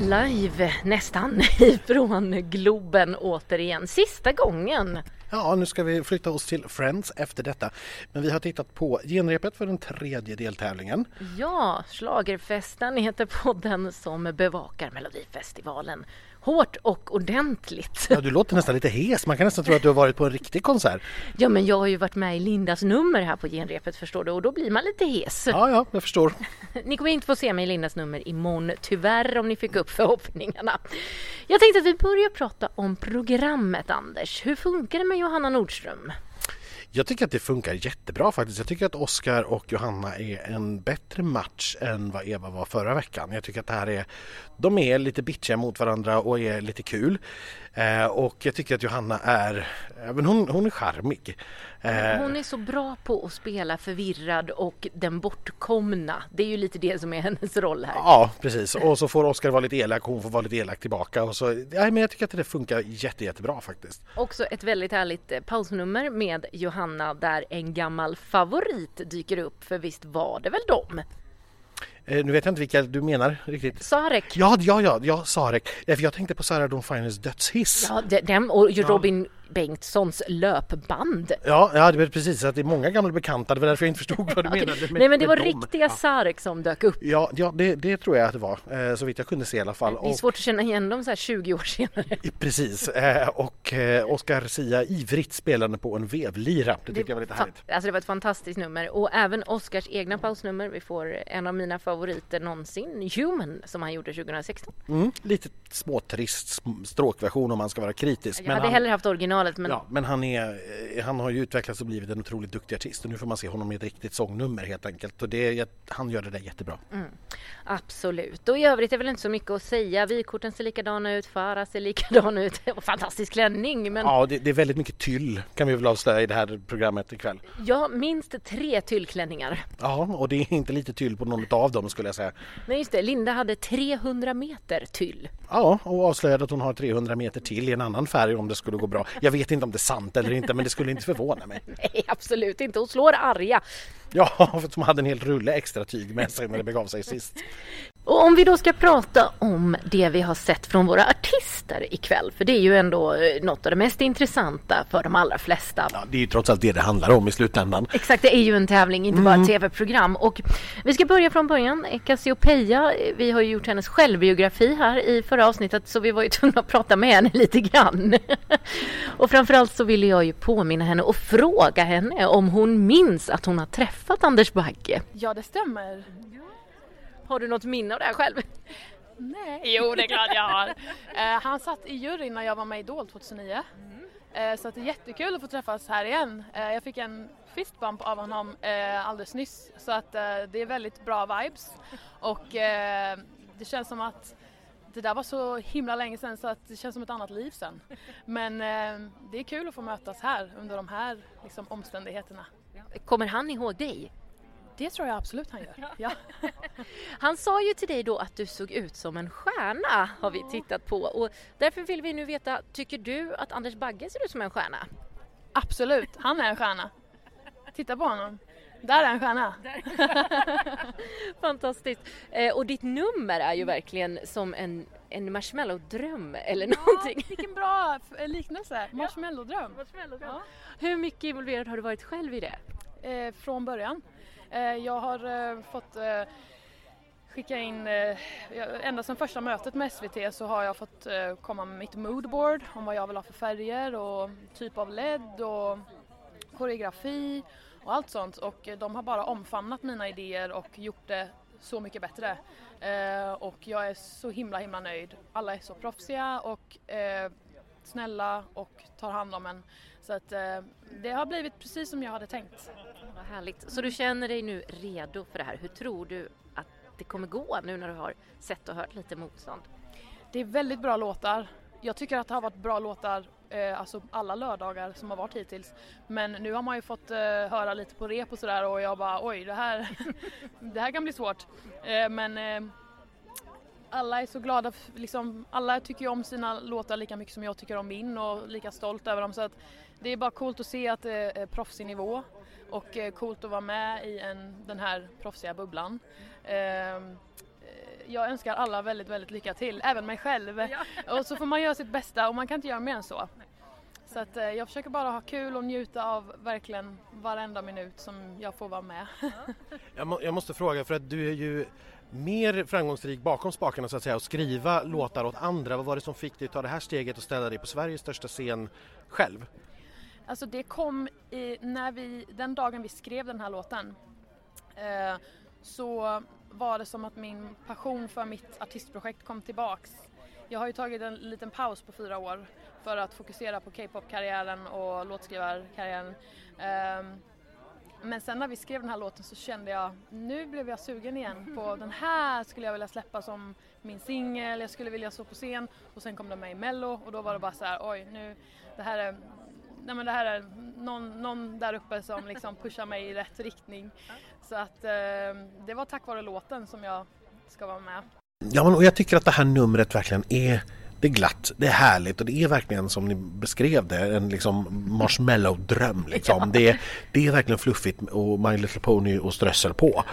live nästan ifrån Globen återigen. Sista gången. Ja, nu ska vi flytta oss till Friends efter detta. Men vi har tittat på genrepet för den tredje deltävlingen. Ja, Schlagerfesten heter podden som bevakar Melodifestivalen hårt och ordentligt. Ja, du låter nästan lite hes. Man kan nästan tro att du har varit på en riktig konsert. Ja, men jag har ju varit med i Lindas nummer här på genrepet förstår du och då blir man lite hes. Ja, ja, jag förstår. Ni kommer inte få se mig i Lindas nummer imorgon, tyvärr om ni fick upp förhoppningarna. Jag tänkte att vi börjar prata om programmet Anders. Hur funkar det med Johanna Nordström? Jag tycker att det funkar jättebra faktiskt. Jag tycker att Oskar och Johanna är en bättre match än vad Eva var förra veckan. Jag tycker att det här är, de är lite bitchiga mot varandra och är lite kul. Eh, och jag tycker att Johanna är, även hon, hon är charmig. Eh, hon är så bra på att spela förvirrad och den bortkomna. Det är ju lite det som är hennes roll här. Ja, precis. Och så får Oskar vara lite elak och hon får vara lite elak tillbaka. Och så, ja, men jag tycker att det funkar jätte, jättebra faktiskt. Också ett väldigt härligt eh, pausnummer med Johanna där en gammal favorit dyker upp. För visst var det väl dem? Eh, nu vet jag inte vilka du menar riktigt. Sarek. Ja, ja, ja, ja Sarek. Jag tänkte på Sarah Dawn Finers dödshiss. Ja, den och Robin ja. Bengtssons löpband. Ja, ja det var precis, att det är många gamla bekanta, det var därför jag inte förstod vad du menade. Med, Nej men det var dem. riktiga ja. Sarek som dök upp. Ja, ja det, det, tror jag att det var, eh, så vitt jag kunde se i alla fall. Det är svårt att känna igen dem så här 20 år senare. Precis, eh, och eh, Oscar Sia ivrigt spelande på en vevlira. Det tyckte det, jag var lite härligt. Alltså det var ett fantastiskt nummer och även Oscars egna pausnummer. Vi får en av mina favoriter någonsin, Human, som han gjorde 2016. Mm, lite småtrist stråkversion om man ska vara kritisk. Jag men hade han... hellre haft originalet men... Ja, men han, är, eh, han har ju utvecklats och blivit en otroligt duktig artist och nu får man se honom i ett riktigt sångnummer helt enkelt och det, han gör det där jättebra. Mm, absolut och i övrigt är väl inte så mycket att säga. Vykorten ser likadana ut, Farah ser likadan ut. Fantastisk klänning! Men... Ja, det, det, är väldigt mycket tyll kan vi väl avslöja i det här programmet ikväll. Ja, minst tre tyllklänningar. Ja, och det är inte lite tyll på någon av dem skulle jag säga. Nej, just det. Linda hade 300 meter tyll. Ja, och avslöjade att hon har 300 meter till i en annan färg om det skulle gå bra. Jag vet inte om det är sant eller inte, men det skulle inte förvåna mig. Nej, absolut inte. Hon slår arga. Ja, för de hade en hel rulle extra tyg med sig när det begav sig sist. Och om vi då ska prata om det vi har sett från våra artister ikväll, för det är ju ändå eh, något av det mest intressanta för de allra flesta. Ja, det är ju trots allt det det handlar om i slutändan. Exakt, det är ju en tävling, inte bara ett mm. tv-program. Och vi ska börja från början. Cassiopeia, vi har ju gjort hennes självbiografi här i förra avsnittet, så vi var ju tvungna att prata med henne lite grann. och framförallt så ville jag ju påminna henne och fråga henne om hon minns att hon har träffat Anders Bagge. Ja, det stämmer. Har du något minne av det här själv? Nej. Jo, det är klart jag har. Uh, han satt i juryn när jag var med i Idol 2009. Mm. Uh, så det är jättekul att få träffas här igen. Uh, jag fick en fistbump av honom alldeles nyss så att det är väldigt bra vibes och det känns som att det där var så himla länge sedan så att det känns som ett annat liv sen. Men det är kul att få mötas här under de här liksom, omständigheterna. Kommer han ihåg dig? Det tror jag absolut han gör. Ja. Han sa ju till dig då att du såg ut som en stjärna har vi tittat på och därför vill vi nu veta, tycker du att Anders Bagge ser ut som en stjärna? Absolut, han är en stjärna. Titta på honom. Där är en stjärna. Fantastiskt. Eh, och ditt nummer är ju verkligen som en, en marshmallow-dröm eller någonting. Ja, vilken bra liknelse. Marshmallow-dröm. Marshmallow ja. Hur mycket involverad har du varit själv i det? Eh, från början. Eh, jag har eh, fått eh, skicka in, ända sedan första mötet med SVT så har jag fått komma med mitt moodboard om vad jag vill ha för färger och typ av LED och koreografi och allt sånt och de har bara omfamnat mina idéer och gjort det så mycket bättre. och jag är så himla himla nöjd. Alla är så proffsiga och snälla och tar hand om en. Så att det har blivit precis som jag hade tänkt. Vad härligt. Så du känner dig nu redo för det här. Hur tror du att det kommer gå nu när du har sett och hört lite motstånd? Det är väldigt bra låtar. Jag tycker att det har varit bra låtar eh, alltså alla lördagar som har varit hittills. Men nu har man ju fått eh, höra lite på rep och sådär och jag bara oj det här, det här kan bli svårt. Eh, men eh, alla är så glada, liksom, alla tycker ju om sina låtar lika mycket som jag tycker om min och lika stolt över dem så att det är bara coolt att se att det är eh, proffsig nivå och eh, coolt att vara med i en, den här proffsiga bubblan. Ehm, eh, jag önskar alla väldigt, väldigt lycka till, även mig själv. Och så får man göra sitt bästa och man kan inte göra mer än så. Så att eh, jag försöker bara ha kul och njuta av verkligen varenda minut som jag får vara med. Jag, må, jag måste fråga för att du är ju mer framgångsrik bakom spakarna så att säga och skriva låtar åt andra. Vad var det som fick dig att ta det här steget och ställa dig på Sveriges största scen själv? Alltså det kom i, när vi, den dagen vi skrev den här låten eh, så var det som att min passion för mitt artistprojekt kom tillbaks. Jag har ju tagit en liten paus på fyra år för att fokusera på K-pop-karriären och låtskrivarkarriären. Eh, men sen när vi skrev den här låten så kände jag, nu blev jag sugen igen på den här skulle jag vilja släppa som min singel, jag skulle vilja stå på scen och sen kom den med i mello och då var det bara så här, oj nu, det här är nej men det här är någon, någon där uppe som liksom pushar mig i rätt riktning. Så att eh, det var tack vare låten som jag ska vara med. Ja, och jag tycker att det här numret verkligen är det är glatt, det är härligt och det är verkligen som ni beskrev det, en liksom marshmallow-dröm. Liksom. Ja. Det, är, det är verkligen fluffigt och My Little Pony och strössel på.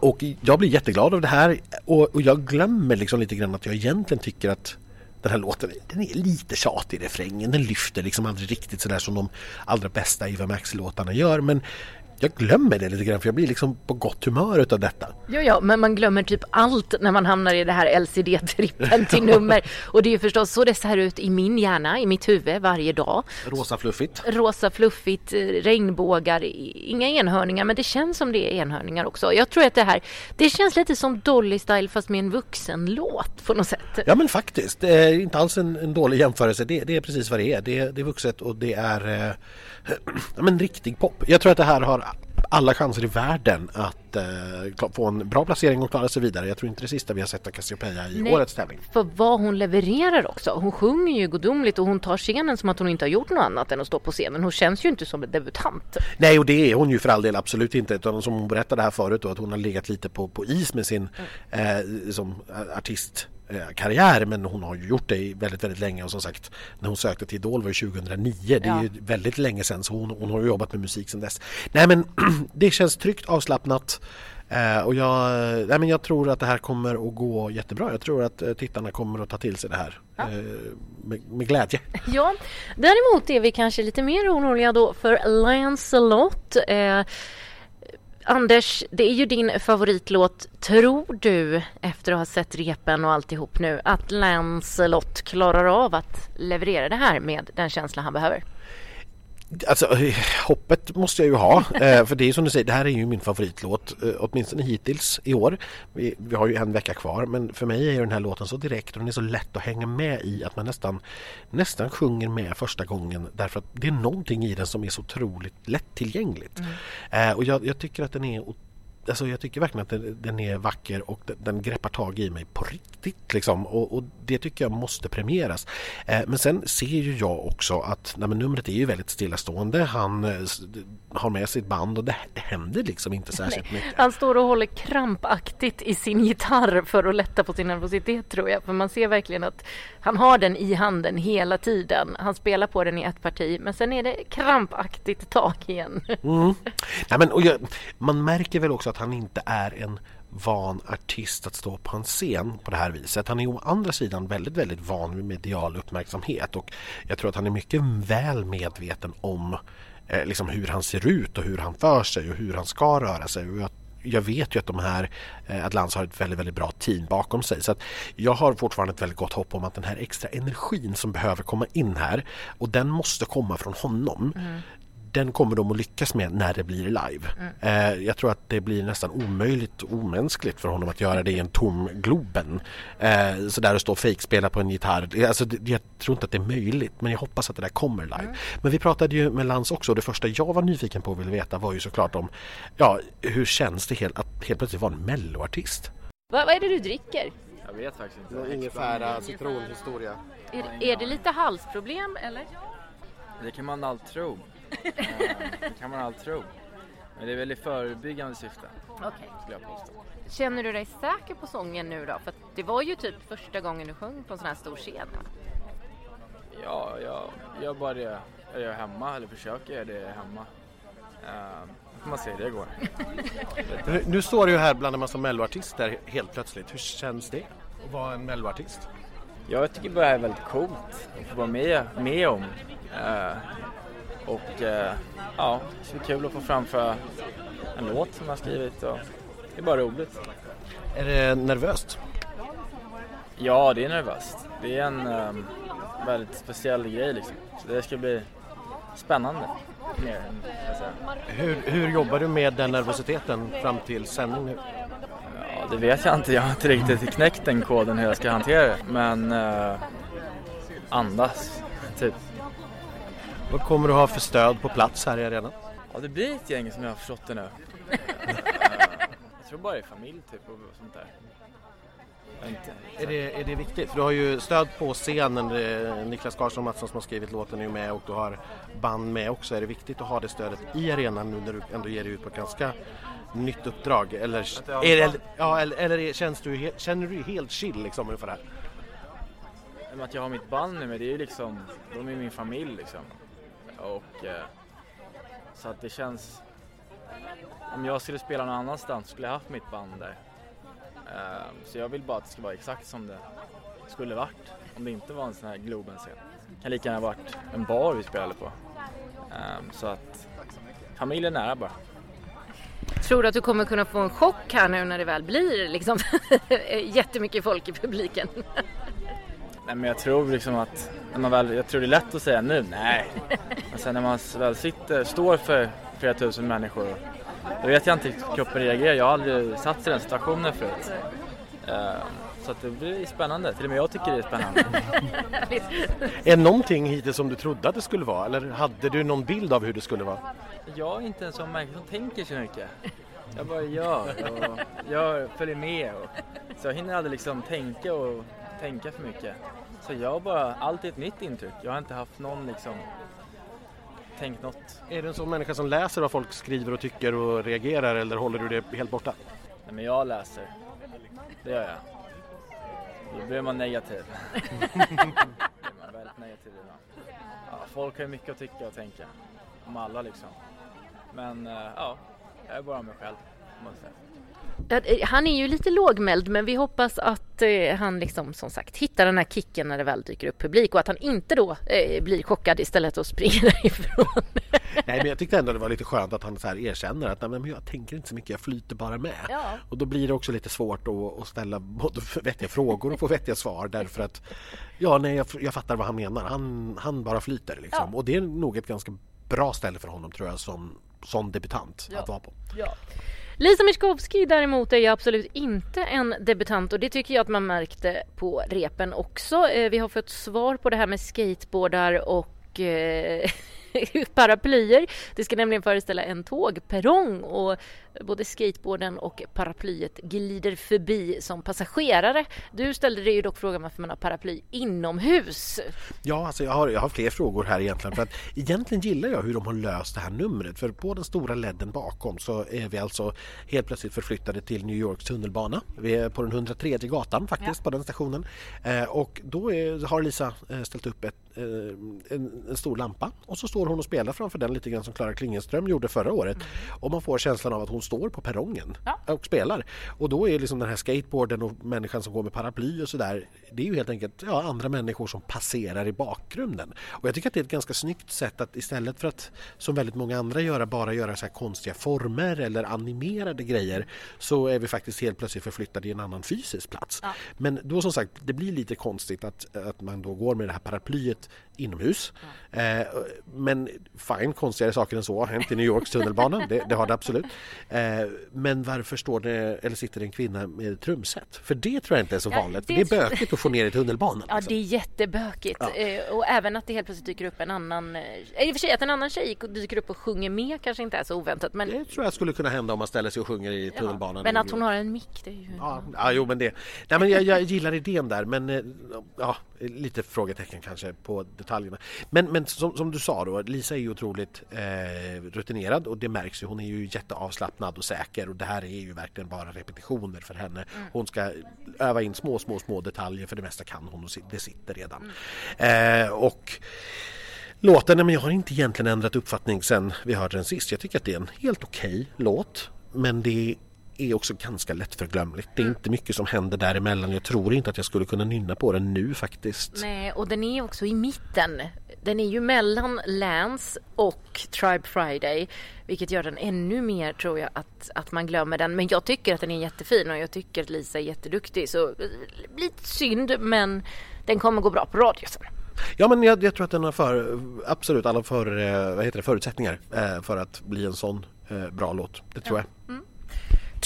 Och jag blir jätteglad av det här och, och jag glömmer liksom lite grann att jag egentligen tycker att den här låten den är lite tjatig i refrängen. Den lyfter liksom aldrig riktigt sådär som de allra bästa Eva Max-låtarna gör. Men jag glömmer det lite grann för jag blir liksom på gott humör utav detta. Ja, ja, men man glömmer typ allt när man hamnar i det här LCD-trippen till nummer. Och det är ju förstås så det ser ut i min hjärna, i mitt huvud varje dag. Rosa fluffigt. Rosa fluffigt, eh, regnbågar, inga enhörningar, men det känns som det är enhörningar också. Jag tror att det här, det känns lite som Dolly Style fast med en vuxenlåt på något sätt. Ja, men faktiskt. Det är inte alls en, en dålig jämförelse. Det, det, är precis vad det är. Det, det är vuxet och det är eh, ja, men riktig pop. Jag tror att det här har alla chanser i världen att eh, få en bra placering och klara sig vidare. Jag tror inte det sista vi har sett av Cassiopeia i Nej, årets tävling. För vad hon levererar också. Hon sjunger ju gudomligt och hon tar scenen som att hon inte har gjort något annat än att stå på scenen. Hon känns ju inte som en debutant. Nej, och det är hon ju för all del absolut inte. Utan som hon berättade här förut då, att hon har legat lite på, på is med sin mm. eh, som artist karriär men hon har ju gjort det väldigt, väldigt länge och som sagt när hon sökte till Idol var det 2009. Det är ja. ju väldigt länge sedan så hon, hon har jobbat med musik sedan dess. Nej men det känns tryggt, avslappnat eh, och jag, nej, men jag tror att det här kommer att gå jättebra. Jag tror att eh, tittarna kommer att ta till sig det här ja. eh, med, med, glädje. Ja, däremot är vi kanske lite mer oroliga då för Lancelot. Anders, det är ju din favoritlåt. Tror du, efter att ha sett repen och alltihop nu, att Lancelot klarar av att leverera det här med den känsla han behöver? Alltså hoppet måste jag ju ha eh, för det är som du säger, det här är ju min favoritlåt eh, åtminstone hittills i år. Vi, vi, har ju en vecka kvar men för mig är den här låten så direkt och den är så lätt att hänga med i att man nästan, nästan sjunger med första gången därför att det är någonting i den som är så otroligt lättillgängligt. Mm. Eh, och jag, jag, tycker att den är alltså jag tycker verkligen att den, är vacker och den, den, greppar tag i mig på riktigt. Liksom. Och, och det tycker jag måste premieras. Eh, men sen ser ju jag också att nej, numret är ju väldigt stillastående. Han eh, har med sitt band och det, det händer liksom inte särskilt nej. mycket. Han står och håller krampaktigt i sin gitarr för att lätta på sin nervositet tror jag. För man ser verkligen att han har den i handen hela tiden. Han spelar på den i ett parti men sen är det krampaktigt tag igen. Mm. Nej, men, och jag, man märker väl också att han inte är en van artist att stå på en scen på det här viset. Han är å andra sidan väldigt, väldigt van vid medial uppmärksamhet och jag tror att han är mycket väl medveten om eh, liksom hur han ser ut och hur han för sig och hur han ska röra sig. Och jag, jag vet ju att de här eh, Atlans har ett väldigt, väldigt bra team bakom sig. Så att jag har fortfarande ett väldigt gott hopp om att den här extra energin som behöver komma in här och den måste komma från honom. Mm den kommer de att lyckas med när det blir live. Mm. Eh, jag tror att det blir nästan omöjligt och omänskligt för honom att göra det i en tom Globen. Eh, så där och stå och fejkspela på en gitarr. Alltså, det, jag tror inte att det är möjligt men jag hoppas att det där kommer live. Mm. Men vi pratade ju med Lans också och det första jag var nyfiken på och ville veta var ju såklart om ja, hur känns det helt, att helt plötsligt vara en melloartist? Vad, vad är det du dricker? Jag vet faktiskt inte. Ingefära citronhistoria. Är, är det lite halsproblem eller? Det kan man allt tro. Det kan man allt tro. Men det är väl i förebyggande syfte. Okej. Okay. Känner du dig säker på sången nu då? För det var ju typ första gången du sjöng på en sån här stor scen. Ja, jag gör bara det jag gör hemma eller försöker göra det hemma. Uh, får man se hur det går. Nu, nu står du ju här bland en massa melloartister helt plötsligt. Hur känns det att vara en melloartist? Jag tycker bara det är väldigt coolt att få vara med, med om. Uh, och uh, ja, det är kul att få framföra en låt som jag har skrivit och det är bara roligt. Är det nervöst? Ja, det är nervöst. Det är en um, väldigt speciell grej liksom. Så det ska bli spännande. Mer, hur, hur jobbar du med den nervositeten fram till sändning nu? Ja, det vet jag inte. Jag har inte riktigt knäckt den koden hur jag ska hantera det. Men uh, andas, typ. Vad kommer du ha för stöd på plats här i arenan? Ja, det blir ett gäng som jag har förstått det nu. jag tror bara det är familj typ och sånt där. Är det, är det viktigt? För du har ju stöd på scenen, Niklas Karlsson Mattsson som har skrivit låten är med och du har band med också. Är det viktigt att ha det stödet i arenan nu när du ändå ger dig ut på ett ganska nytt uppdrag? Eller, är det, ja, eller, eller känns du, känner du helt chill liksom inför det här? Att jag har mitt band nu, men det är ju liksom, de är min familj liksom. Och eh, så att det känns, om jag skulle spela någon annanstans skulle jag haft mitt band där. Eh, så jag vill bara att det ska vara exakt som det skulle varit om det inte var en sån här Globen-scen. Det kan lika gärna varit en bar vi spelade på. Ehm, så att familjen är nära bara. Tror du att du kommer kunna få en chock här nu när det väl blir liksom jättemycket folk i publiken? Nej men jag tror liksom att, när man väl, jag tror det är lätt att säga nu, nej. Men sen när man väl sitter, står för flera tusen människor då vet jag inte hur kroppen reagerar. Jag har aldrig satt i den situationen förut. Uh, så det blir spännande. Till och med jag tycker det är spännande. är någonting hittills som du trodde att det skulle vara? Eller hade du någon bild av hur det skulle vara? Jag är inte en sån människa som tänker så mycket. Jag bara gör och gör, följer med. Och, så jag hinner aldrig liksom tänka och tänka för mycket. Så jag bara, allt är ett nytt intryck. Jag har inte haft någon liksom tänkt något. Är du en sån människa som läser vad folk skriver och tycker och reagerar eller håller du det helt borta? Nej men jag läser. Det gör jag. Då blir man negativ. Blir man väldigt negativ Ja, folk har ju mycket att tycka och tänka. Om alla liksom. Men eh, ja, jag är bara mig själv. Måste säga. Eh, han är ju lite lågmäld men vi hoppas att eh, han liksom som sagt hittar den här kicken när det väl dyker upp publik och att han inte då eh, blir chockad istället och springer därifrån. Nej men jag tyckte ändå det var lite skönt att han så här erkänner att nej, men jag tänker inte så mycket, jag flyter bara med. Ja. Och då blir det också lite svårt att, att ställa både vettiga frågor och få vettiga svar därför att ja, nej, jag, jag fattar vad han menar. Han, han bara flyter liksom. Ja. Och det är nog ett ganska bra ställe för honom tror jag som, som debutant ja. att vara på. Ja. Lisa Miskovsky däremot är ju absolut inte en debutant och det tycker jag att man märkte på repen också. Eh, vi har fått svar på det här med skateboardar och eh, paraplyer. Det ska nämligen föreställa en tågperrong och både skateboarden och paraplyet glider förbi som passagerare. Du ställde dig ju dock frågan varför man har paraply inomhus. Ja, alltså jag har, jag har fler frågor här egentligen. För att egentligen gillar jag hur de har löst det här numret. För på den stora ledden bakom så är vi alltså helt plötsligt förflyttade till New Yorks tunnelbana. Vi är på den 103 gatan faktiskt ja. på den stationen. Eh, och då är, har Lisa eh, ställt upp ett, eh, en, en, stor lampa och så står hon och spelar framför den lite grann som Klara Klingenström gjorde förra året. Mm. Och man får känslan av att hon står på perrongen ja. och spelar. Och då är liksom den här skateboarden och människan som går med paraply och sådär, det är ju helt enkelt ja, andra människor som passerar i bakgrunden. Och jag tycker att det är ett ganska snyggt sätt att istället för att som väldigt många andra göra, bara göra så här konstiga former eller animerade grejer så är vi faktiskt helt plötsligt förflyttade i en annan fysisk plats. Ja. Men då som sagt, det blir lite konstigt att, att man då går med det här paraplyet inomhus. Ja. Eh, men fine, konstigare saker än så har hänt i New Yorks tunnelbana, det, det har det absolut. Eh, men varför står det, eller sitter det en kvinna med trumset? För det tror jag inte är så vanligt. Ja, det, det är bökigt att få ner i tunnelbanan. Ja, liksom. det är jättebökigt. Ja. Eh, och även att det helt plötsligt dyker upp en annan... Eh, I och för sig att en annan tjej dyker upp och sjunger med kanske inte är så oväntat. Men... Det tror jag skulle kunna hända om man ställer sig och sjunger i tunnelbanan. Ja, men att hon har en mick, det är ju... Ja, ja jo men det... Nej, men jag, jag gillar idén där, men ja, lite frågetecken kanske på detaljerna. Men, men som, som du sa då, Lisa är ju otroligt eh, rutinerad och det märks ju. Hon är ju jätteavslappnad och säker och det här är ju verkligen bara repetitioner för henne. Mm. Hon ska öva in små, små, små detaljer för det mesta kan hon och det sitter redan. Mm. Eh, och Låten, men jag har inte egentligen ändrat uppfattning sen vi hörde den sist. Jag tycker att det är en helt okej okay låt. Men det är också ganska lättförglömligt. Det är inte mycket som händer däremellan. Jag tror inte att jag skulle kunna nynna på den nu faktiskt. Nej, och den är också i mitten. Den är ju mellan Lance och Tribe Friday, vilket gör den ännu mer tror jag att, att man glömmer den. Men jag tycker att den är jättefin och jag tycker att Lisa är jätteduktig. Så eh, lite synd, men den kommer gå bra på radio sen. Ja men jag, jag, tror att den har för, absolut alla för, eh, vad heter det, förutsättningar eh, för att bli en sån bra låt. Det tror ja. jag.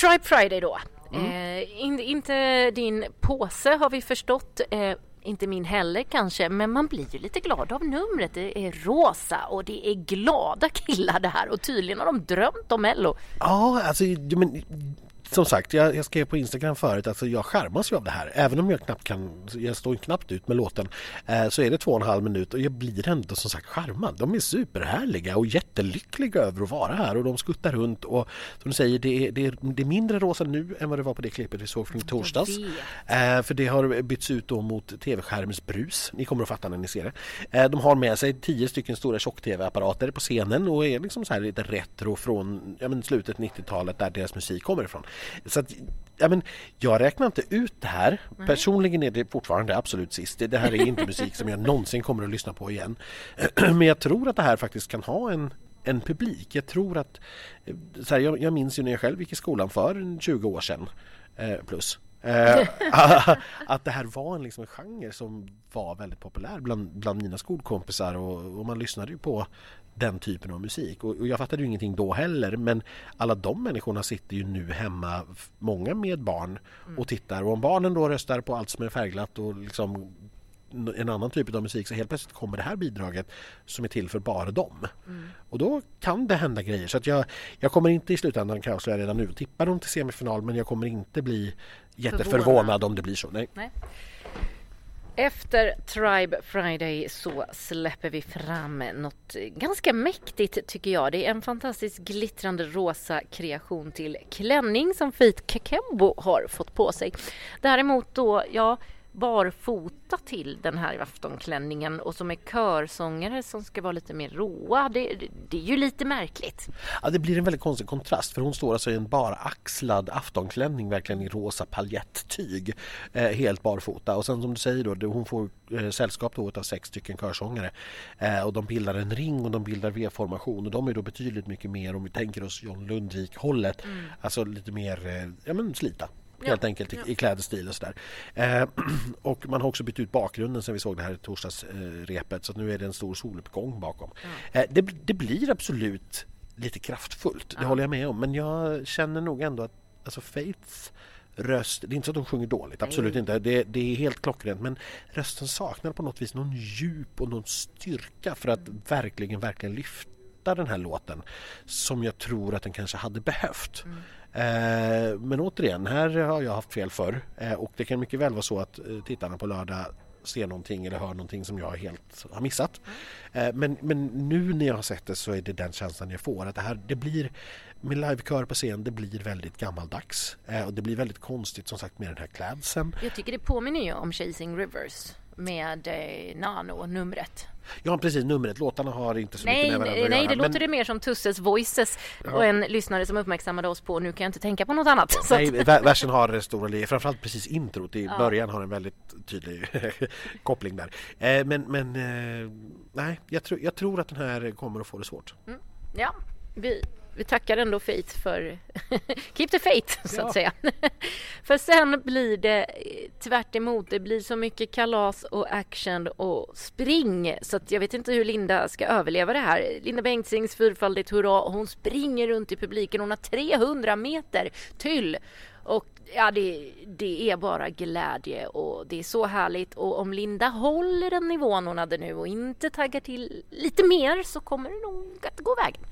Tribe Friday då. Mm. Eh, in, inte din påse har vi förstått. Eh, inte min heller kanske, men man blir ju lite glad av numret. Det är rosa och det är glada killar det här och tydligen har de drömt om Mello. Ja, alltså men, som sagt, jag, jag skrev på Instagram förut, alltså jag skärmas ju av det här. Även om jag knappt kan, jag står knappt ut med låten, eh, så är det två och en halv minut och jag blir ändå som sagt skärmad. De är superhärliga och jättelyckliga över att vara här och de skuttar runt och som du säger, det är, det är, det är mindre rosa nu än vad det var på det klippet vi såg från torsdags. Eh, för det har bytts ut då mot tv-skärmsbrus. Ni kommer att fatta när ni ser det. Eh, de har med sig tio stycken stora tjock-tv-apparater på scenen och är liksom så här lite retro från ja, men slutet 90-talet där deras musik kommer ifrån. Så att, ja, men, jag räknar inte ut det här. Mm. Personligen är det fortfarande absolut sist. Det, det här är inte musik som jag någonsin kommer att lyssna på igen. Men jag tror att det här faktiskt kan ha en en publik. Jag tror att... Så här, jag, jag minns ju när jag själv gick i skolan för 20 år sedan eh, plus. Eh, att det här var en, liksom, en genre som var väldigt populär bland, bland mina skolkompisar och, och man lyssnade ju på den typen av musik. Och, och jag fattade ju ingenting då heller men alla de människorna sitter ju nu hemma, många med barn mm. och tittar och om barnen då röstar på allt som är färgglatt och liksom en annan typ av musik så helt plötsligt kommer det här bidraget som är till för bara dem. Mm. Och då kan det hända grejer. Så att jag, jag kommer inte i slutändan kan jag redan nu tippa dem till semifinal men jag kommer inte bli jätteförvånad Förvånad. om det blir så. Nej. Nej. Efter Tribe Friday så släpper vi fram något ganska mäktigt tycker jag. Det är en fantastiskt glittrande rosa kreation till klänning som Faith Kakembo har fått på sig. Däremot då, ja, barfota till den här aftonklänningen och som är körsångare som ska vara lite mer råa. Det, det, det, är ju lite märkligt. Ja, det blir en väldigt konstig kontrast för hon står alltså i en baraxlad aftonklänning verkligen i rosa paljettyg eh, helt barfota och sen som du säger då hon får eh, sällskap då av sex stycken körsångare eh, och de bildar en ring och de bildar V-formation och de är då betydligt mycket mer om vi tänker oss John Lundvik hållet mm. alltså lite mer eh, ja men slita helt ja. enkelt i, i klädstil och sådär. Eh, och man har också bytt ut bakgrunden sen vi såg det här torsdagsrepet så nu är det en stor soluppgång bakom. Ja. Eh, det, det, blir absolut lite kraftfullt, det ja. håller jag med om men jag känner nog ändå att alltså Faiths röst, det är inte så att de sjunger dåligt, absolut Nej. inte, det, det, är helt klockrent men rösten saknar på något vis någon djup och någon styrka för att verkligen, verkligen lyfta den här låten som jag tror att den kanske hade behövt. Mm. Eh, men återigen, här har jag haft fel förr eh, och det kan mycket väl vara så att eh, tittarna på lördag ser någonting eller hör någonting som jag helt har missat. Men, men nu när jag har sett det så är det den känslan jag får att det här det blir med livekör på scen det blir väldigt gammaldags och det blir väldigt konstigt som sagt med den här klädseln. Jag tycker det påminner ju om Chasing Rivers med eh, Nano, numret. Ja precis, numret. Låtarna har inte så nej, mycket med varandra att Nej, göra. det låter det mer som Tusses Voices ja. och en lyssnare som uppmärksammade oss på nu kan jag inte tänka på något annat. Nej, versen har stora linjer, framförallt precis introt i ja. början har en väldigt tydlig koppling där. Eh, men, men eh, nej, jag, tro, jag tror att den här kommer att få det svårt. Mm. Ja, vi vi tackar ändå Faith för keep the faith så att säga. för sen blir det tvärt emot. Det blir så mycket kalas och action och spring så att jag vet inte hur Linda ska överleva det här. Linda Bengtzings fyrfaldigt hurra. Hon springer runt i publiken. Hon har 300 meter till och ja, det, det, är bara glädje och det är så härligt. Och om Linda håller den nivån hon hade nu och inte taggar till lite mer så kommer det nog att gå vägen.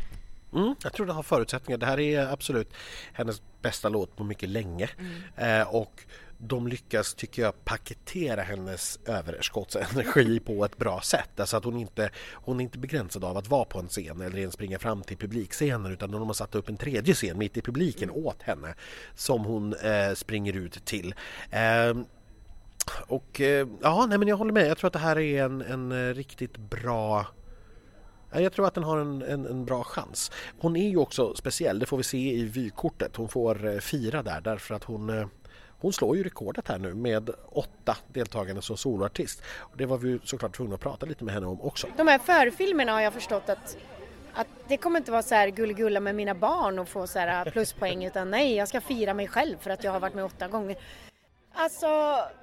Mm, jag tror det har förutsättningar. Det här är absolut hennes bästa låt på mycket länge. Mm. Eh, och de lyckas, tycker jag, paketera hennes överskottsenergi på ett bra sätt. Alltså att hon inte, hon är inte begränsad av att vara på en scen eller ens springa fram till publikscenen utan de har satt upp en tredje scen mitt i publiken mm. åt henne som hon eh, springer ut till. Eh, och eh, ja, nej men jag håller med. Jag tror att det här är en, en riktigt bra Jag tror att den har en, en, en, bra chans. Hon är ju också speciell, det får vi se i vykortet. Hon får eh, fira där därför att hon eh, hon slår ju rekordet här nu med åtta deltagande som soloartist. Det var vi såklart tvungna att prata lite med henne om också. De här förfilmerna har jag förstått att, att det kommer inte vara så här gulligulla med mina barn och få så här pluspoäng utan nej, jag ska fira mig själv för att jag har varit med åtta gånger. Alltså,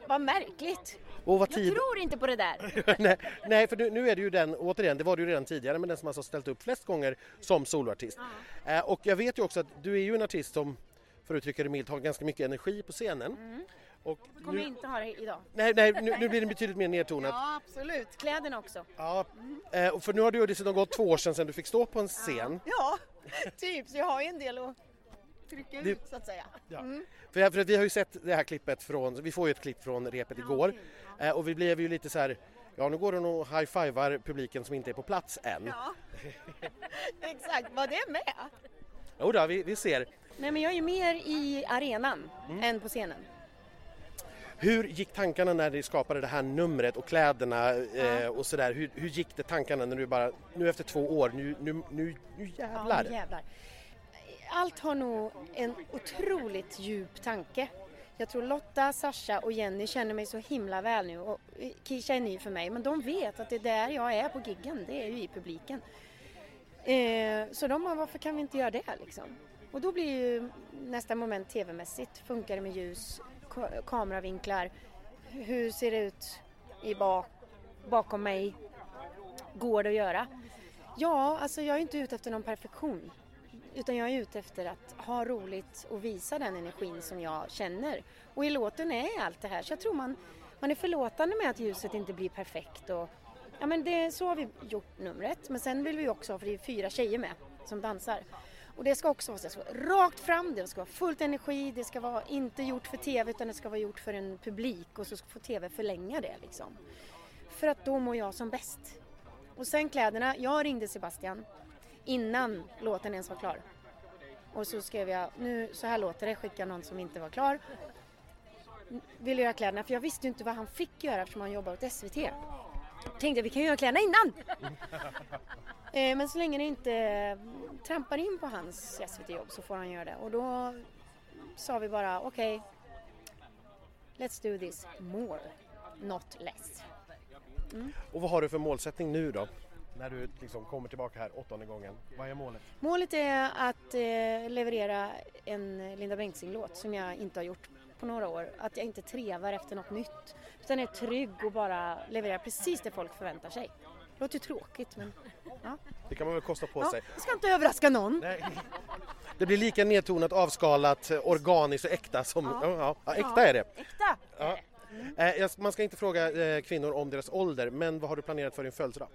vad märkligt. Och vad tid... Jag tror inte på det där. nej, nej, för nu, är det ju den, återigen, det var det ju redan tidigare, men den som alltså ställt upp flest gånger som soloartist. Uh. Eh, och jag vet ju också att du är ju en artist som, för att uttrycka det milt, har ganska mycket energi på scenen. Mm. Och kommer nu... inte ha det idag. Nej, nej nu, nu, blir det betydligt mer nedtonat. Ja, absolut. Kläderna också. Ja, mm. eh, för nu har ju dessutom gått två år sedan, sedan du fick stå på en scen. Ja, ja typ. Så jag har ju en del att trycka ut, så att säga. Ja. Mm. För, för vi har ju sett det här klippet från, vi får ju ett klipp från repet igår eh, och vi blev ju lite så här Ja, nu går hon och high-fivar publiken som inte är på plats än. Ja, exakt. Var det med? Jo då, vi, vi ser. Nej, men jag är ju mer i arenan mm. än på scenen. Hur gick tankarna när ni skapade det här numret och kläderna eh, och sådär? Hur, hur gick det tankarna när du bara, nu efter två år, nu, nu, nu, nu jävlar? Ja, jävlar allt har nog en otroligt djup tanke. Jag tror Lotta, Sasha och Jenny känner mig så himla väl nu och Kisha är ny för mig men de vet att det är där jag är på giggen, det är ju i publiken. Eh, så de har varför kan vi inte göra det liksom? Och då blir ju nästa moment tv-mässigt. Funkar det med ljus, kameravinklar? Hur ser det ut i bak, bakom mig? Går det att göra? Ja, alltså jag är inte ute efter någon perfektion. Utan jag är ute efter att ha roligt och visa den energin som jag känner. Och i låten är allt det här. Så jag tror man, man är förlåtande med att ljuset inte blir perfekt. Och, ja, men det, så har vi gjort numret. Men sen vill vi också, för det är fyra tjejer med som dansar. Och det ska också vara så, rakt fram, det ska vara fullt energi, det ska vara inte gjort för TV utan det ska vara gjort för en publik och så får TV förlänga det liksom. För att då mår jag som bäst. Och sen kläderna, jag ringde Sebastian innan låten ens var klar. Och så skrev jag, nu så här låter det, skicka någon som inte var klar. Vill göra kläderna, för jag visste ju inte vad han fick göra eftersom han jobbar åt SVT. Tänkte vi kan göra kläderna innan! eh, men så länge det inte trampar in på hans SVT-jobb så får han göra det. Och då sa vi bara okej, okay, let's do this more, not less. Mm. Och vad har du för målsättning nu då? När du liksom kommer tillbaka här åttonde gången? Vad är målet? Målet är att eh, leverera en Linda Bengtzing-låt som jag inte har gjort på några år. Att jag inte trevar efter något nytt utan är trygg och bara levererar precis det folk förväntar sig. Det låter tråkigt men ja. Det kan man väl kosta på ja, sig. Det ska inte överraska någon. Nej. Det blir lika nedtonat, avskalat, organiskt och äkta som... Ja, ja, äkta är det. Äkta ja. Mm. Man ska inte fråga eh, kvinnor om deras ålder men vad har du planerat för din födelsedag?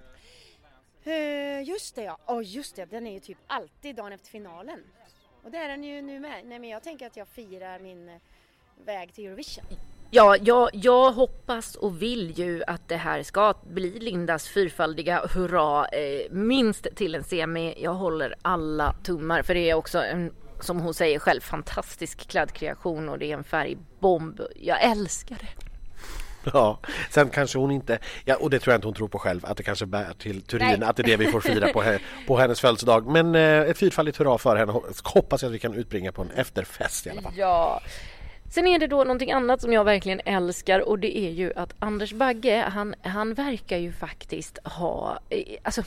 Uh, just det ja, oh, just det, den är ju typ alltid dagen efter finalen. Och det är den ju nu med. Nej men jag tänker att jag firar min eh, väg till Eurovision. Ja, jag, jag hoppas och vill ju att det här ska bli Lindas fyrfaldiga hurra, eh, minst till en semi. Jag håller alla tummar för det är också en, som hon säger själv, fantastisk klädkreation och det är en färgbomb. Jag älskar det. Ja, sen kanske hon inte, ja, och det tror jag inte hon tror på själv, att det kanske bär till Turin, Nej. att det är det vi får fira på, på hennes födelsedag. Men eh, ett fyrfaldigt hurra för henne, hoppas jag att vi kan utbringa på en efterfest i alla fall. Ja. Sen är det då någonting annat som jag verkligen älskar och det är ju att Anders Bagge, han, han verkar ju faktiskt ha, eh, alltså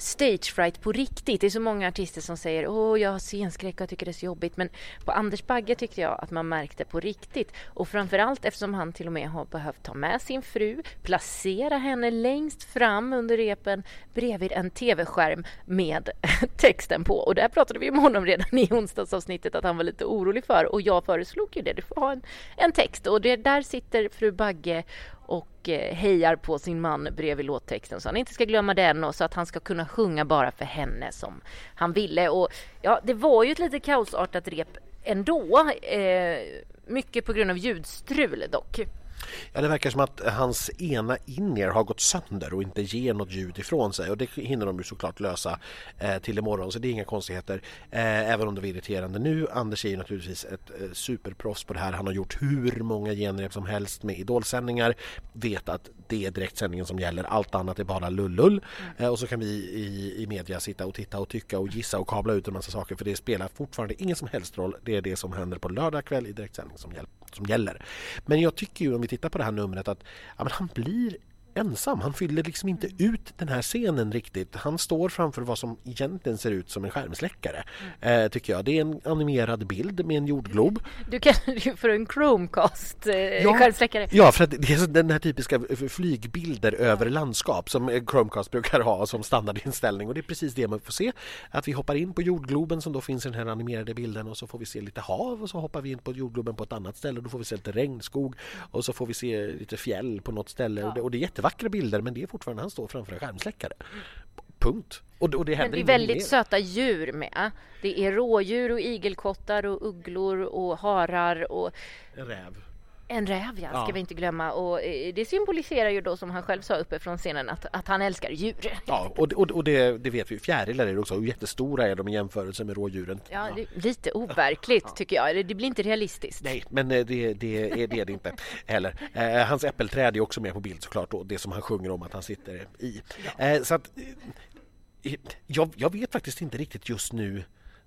stage fright på riktigt. Det är så många artister som säger åh jag har scenskräck och tycker det är så jobbigt. Men på Anders Bagge tyckte jag att man märkte på riktigt. Och framförallt eftersom han till och med har behövt ta med sin fru, placera henne längst fram under repen bredvid en tv-skärm med texten på. Och där pratade vi om honom redan i onsdagsavsnittet att han var lite orolig för. Och jag föreslog ju det, du får ha en, en text. Och det, där sitter fru Bagge och eh, hejar på sin man bredvid låttexten så han inte ska glömma den och så att han ska kunna sjunga bara för henne som han ville. Och ja, det var ju ett lite kaosartat rep ändå. Eh, mycket på grund av ljudstrul dock. Ja, det verkar som att hans ena in har gått sönder och inte ger något ljud ifrån sig och det hinner de ju såklart lösa eh, till imorgon så det är inga konstigheter eh, även om det var irriterande nu. Anders är ju naturligtvis ett eh, superproffs på det här. Han har gjort hur många genrep som helst med idolsändningar. Vet att det är direktsändningen som gäller. Allt annat är bara lullull. Mm. Eh, och så kan vi i, i media sitta och titta och tycka och gissa och kabla ut en massa saker för det spelar fortfarande ingen som helst roll. Det är det som händer på lördag kväll i direktsändning som, som gäller. Men jag tycker ju om vi tittar på det här numret att ja, han blir ensam. Han fyller liksom inte ut den här scenen riktigt. Han står framför vad som egentligen ser ut som en skärmsläckare. Mm. Eh, tycker jag. Det är en animerad bild med en jordglob. Du kallar det för en Chromecast eh, ja, skärmsläckare. Ja, för att det är den här typiska flygbilder ja. över landskap som Chromecast brukar ha som standardinställning och det är precis det man får se. Att vi hoppar in på jordgloben som då finns i den här animerade bilden och så får vi se lite hav och så hoppar vi in på jordgloben på ett annat ställe och då får vi se lite regnskog och så får vi se lite fjäll på något ställe ja. och, det, och det är jättevackra bilder men det är fortfarande han står framför en skärmsläckare. Punkt. Och, och det händer Men det är väldigt mer. söta djur med. Det är rådjur och igelkottar och ugglor och harar och räv. En räv, ja, ska ja. vi inte glömma. Och eh, det symboliserar ju då, som han själv sa uppe från scenen, att, att han älskar djur. Ja, och, och, och det, det, vet vi. Fjärilar är det också. Hur jättestora är de i jämförelse med rådjuren? Ja, ja. lite overkligt tycker jag. Det blir inte realistiskt. Nej, men eh, det, det, är, det är det inte heller. Eh, hans äppelträd är också med på bild såklart. Då, det som han sjunger om att han sitter i. Eh, så att, eh, jag, jag, vet faktiskt inte riktigt just nu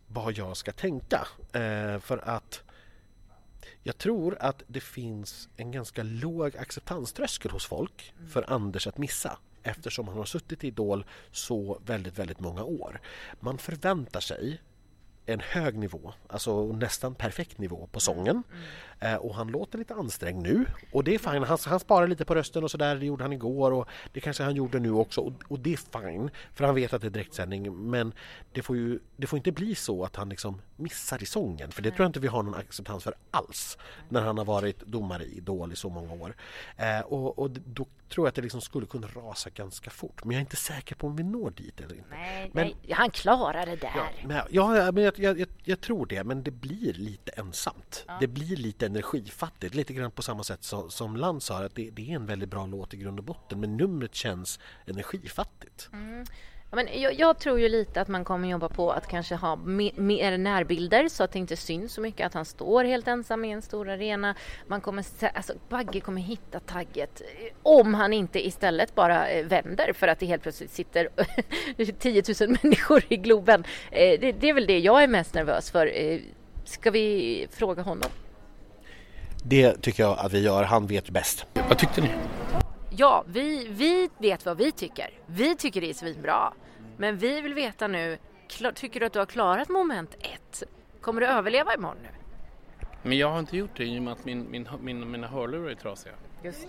vad jag ska tänka. Eh, för att jag tror att det finns en ganska låg acceptanströskel hos folk för Anders att missa eftersom han har suttit i Idol så väldigt, väldigt många år. Man förväntar sig en hög nivå, alltså nästan perfekt nivå på sången. Mm. Eh, och han låter lite ansträngd nu och det är fine. Han, han sparar lite på rösten och så där. Det gjorde han igår och det kanske han gjorde nu också och, och det är fine för han vet att det är direktsändning. Men det får ju det får inte bli så att han liksom missar i sången för det tror jag inte vi har någon acceptans för alls när han har varit domare i Idol i så många år. Eh, och, och då tror jag att det liksom skulle kunna rasa ganska fort. Men jag är inte säker på om vi når dit eller inte. Nej, men, nej han klarar det där. Ja, men, ja, men jag, jag, jag, tror det. Men det blir lite ensamt. Ja. Det blir lite energifattigt. Lite grann på samma sätt som, som Land sa att det, det, är en väldigt bra låt i grund och botten. Men numret känns energifattigt. Mm. Men jag, jag, tror ju lite att man kommer jobba på att kanske ha mer närbilder så att det inte syns så mycket att han står helt ensam i en stor arena. Man kommer, alltså, Bagge kommer hitta tagget om han inte istället bara eh, vänder för att det helt plötsligt sitter 10 000 människor i Globen. Eh, det, det är väl det jag är mest nervös för. Eh, ska vi fråga honom? Det tycker jag att vi gör. Han vet bäst. Vad tyckte ni? Ja, vi, vi vet vad vi tycker. Vi tycker det är svinbra. Men vi vill veta nu, tycker du att du har klarat moment ett? Kommer du överleva imorgon nu? Men jag har inte gjort det i och med att min, min, min, mina hörlurar är trasiga. Just.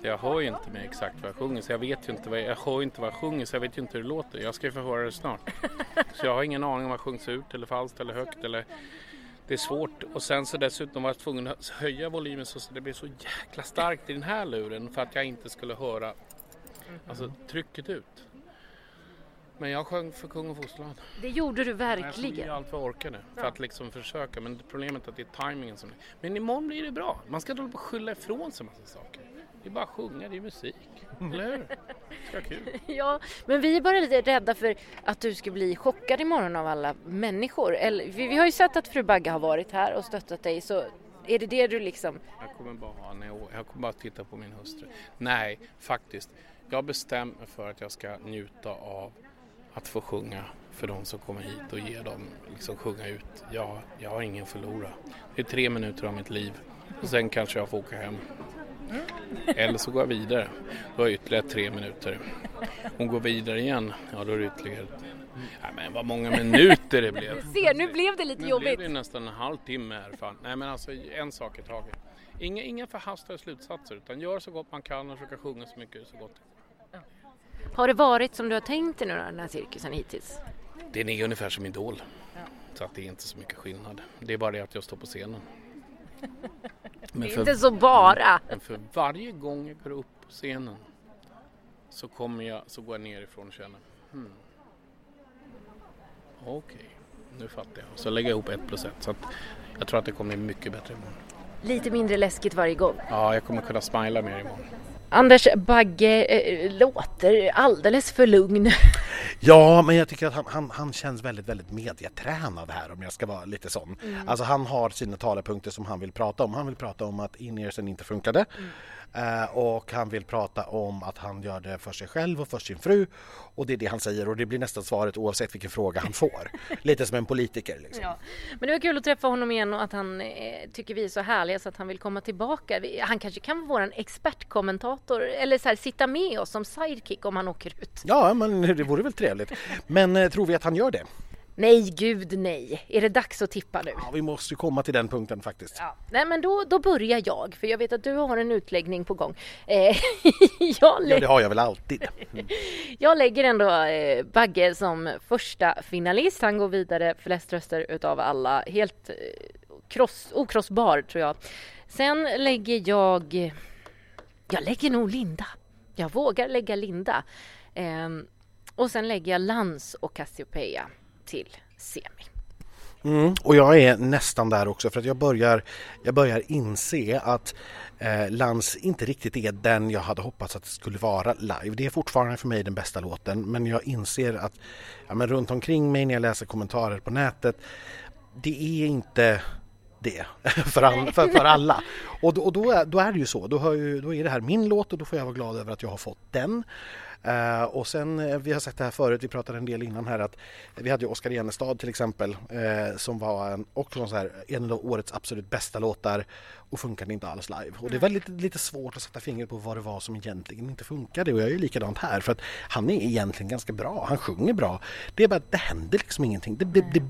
Så jag hör ju inte med exakt vad jag sjunger så jag vet ju inte vad jag, jag hör inte vad jag sjunger så jag vet ju inte hur det låter. Jag ska ju få höra det snart. så jag har ingen aning om vad jag sjungs ut eller falskt eller högt eller det är svårt och sen så dessutom var jag tvungen att höja volymen så det blev så jäkla starkt i den här luren för att jag inte skulle höra alltså, trycket ut. Men jag sjöng för kung och fosterland. Det gjorde du verkligen. Jag sjöng allt vad jag orkade för att liksom försöka men problemet är att det är tajmingen som... Men imorgon blir det bra. Man ska inte hålla på och skylla ifrån sig massa saker. Det är bara att sjunga, det är musik. Eller hur? Det kul. ja, men vi är bara lite rädda för att du ska bli chockad imorgon av alla människor. Eller, vi, vi har ju sett att fru Bagge har varit här och stöttat dig så är det det du liksom... Jag kommer bara ha jag kommer bara titta på min hustru. Nej, faktiskt. Jag bestämmer mig för att jag ska njuta av att få sjunga för de som kommer hit och ge dem, liksom sjunga ut. Jag, jag har ingen förlora. Det är tre minuter av mitt liv och sen kanske jag får åka hem. Eller så går jag vidare. Då har jag ytterligare tre minuter. Hon går vidare igen. Ja, då är det ytterligare... Ja, men vad många minuter det blev. Se, nu blev det lite nu jobbigt. Nu blev det nästan en halvtimme här. Fan. Nej, men alltså en sak i taget. Inga, inga förhastade slutsatser utan gör så gott man kan och försöka sjunga så mycket så gott. Har det varit som du har tänkt dig nu den här cirkusen hittills? Den är ungefär som Idol. Så att det är inte så mycket skillnad. Det är bara det att jag står på scenen. Men det är för, inte så bara. Men för varje gång jag går upp på scenen så, kommer jag, så går jag nerifrån och känner hmm. Okej, okay, nu fattar jag. Så lägger jag ihop ett plus ett. Så att jag tror att det kommer bli mycket bättre imorgon. Lite mindre läskigt varje gång. Ja, jag kommer kunna smila mer imorgon. Anders Bagge eh, låter alldeles för lugn. Ja, men jag tycker att han, han, han känns väldigt, väldigt medietränad här om jag ska vara lite sån. Mm. Alltså han har sina talepunkter som han vill prata om. Han vill prata om att in-earsen inte funkade. Mm. Eh, och han vill prata om att han gör det för sig själv och för sin fru. Och det är det han säger och det blir nästan svaret oavsett vilken fråga han får. lite som en politiker liksom. Ja. Men det var kul att träffa honom igen och att han eh, tycker vi är så härliga så att han vill komma tillbaka. Han kanske kan vara en expertkommentator eller så här, sitta med oss som sidekick om han åker ut. Ja, men det vore väl trevligt. Men eh, tror vi att han gör det? Nej, gud nej. Är det dags att tippa nu? Ja, vi måste ju komma till den punkten faktiskt. Ja. Nej, men då, då börjar jag, för jag vet att du har en utläggning på gång. Eh, jag, Ja, det har jag väl alltid. jag lägger ändå eh, Bagge som första finalist. Han går vidare flest röster utav alla. Helt eh, kross, okrossbar tror jag. Sen lägger jag... Jag lägger nog Linda. Jag vågar lägga Linda. Ehm, och sen lägger jag Lans och Cassiopeia till semi. Mm, och jag är nästan där också för att jag börjar, jag börjar inse att eh, Lans inte riktigt är den jag hade hoppats att det skulle vara live. Det är fortfarande för mig den bästa låten men jag inser att ja, men runt omkring mig när jag läser kommentarer på nätet det är inte det för, all, för, för alla. Och, då, och då, är, då är det ju så, då, har ju, då är det här min låt och då får jag vara glad över att jag har fått den. Eh, och sen, eh, vi har sagt det här förut, vi pratade en del innan här att vi hade ju Oskar Enestad till exempel eh, som var en, också så här, en av årets absolut bästa låtar och funkade inte alls live. Och det är väldigt lite svårt att sätta fingret på vad det var som egentligen inte funkade och jag är ju likadant här för att han är egentligen ganska bra, han sjunger bra. Det är bara det händer liksom ingenting. Det, det, det,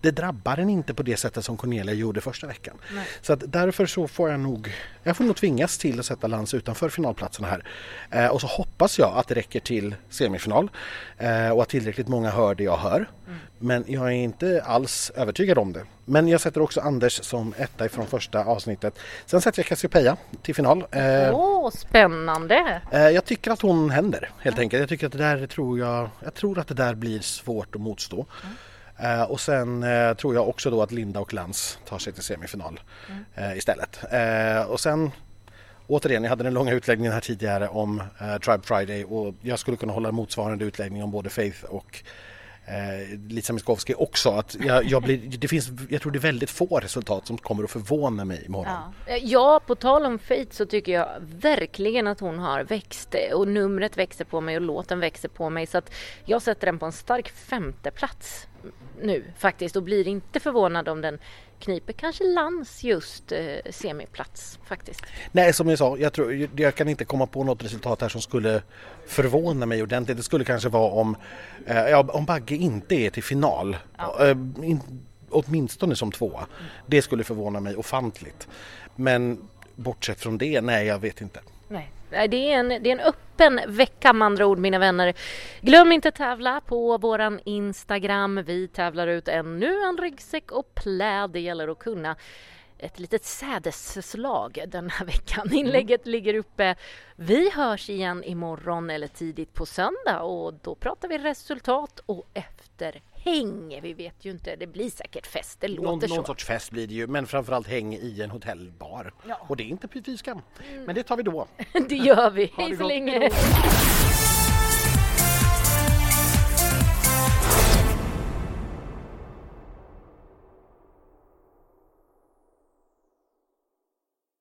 det drabbar en inte på det sättet som Cornelia gjorde första veckan. Så att därför så får jag nog, jag får nog tvingas till att sätta Lans utanför finalplatserna här. Eh, och så hoppas jag att det räcker till semifinal eh, och att tillräckligt många hör det jag hör. Men jag är inte alls övertygad om det. Men jag sätter också Anders som etta ifrån första avsnittet. Sen sätter jag Cassiopeia till final. Eh, Åh, spännande! Eh, Jag tycker att hon händer helt enkelt. Jag tycker att det där tror jag, jag tror att det där blir svårt att motstå. Eh, och sen eh, tror jag också då att Linda och Lans tar sig till semifinal eh, istället. Eh, och sen återigen, jag hade den långa utläggningen här tidigare om eh, Tribe Friday och jag skulle kunna hålla motsvarande utläggning om både Faith och eh, Lisa Miskovsky också. Att jag, jag, blir, det finns, jag tror det är väldigt få resultat som kommer att förvåna mig imorgon. Ja. Eh, ja, på tal om Faith så tycker jag verkligen att hon har växt eh, och numret växer på mig och låten växer på mig så att jag sätter den på en stark femteplats nu faktiskt och blir inte förvånad om den kniper kanske Lans just eh, semiplats faktiskt. Nej, som jag sa, jag, tror, jag kan inte komma på något resultat här som skulle förvåna mig ordentligt. Det skulle kanske vara om, eh, ja, om Bagge inte är till final, eh, in, åtminstone som tvåa. Det skulle förvåna mig ofantligt. Men bortsett från det, nej jag vet inte. Nej. Nej, Det är, en, det är en öppen vecka med andra ord mina vänner. Glöm inte tävla på våran Instagram. Vi tävlar ut ännu en ryggsäck och pläd. Det gäller att kunna ett litet sädesslag den här veckan. Inlägget ligger uppe. Vi hörs igen imorgon eller tidigt på söndag och då pratar vi resultat och efterhäng. Vi vet ju inte, det blir säkert fest, det Någon, låter någon så. sorts fest blir det ju, men framförallt häng i en hotellbar. Och det är inte fy skam. Men det tar vi då. Det gör vi. Hej så länge!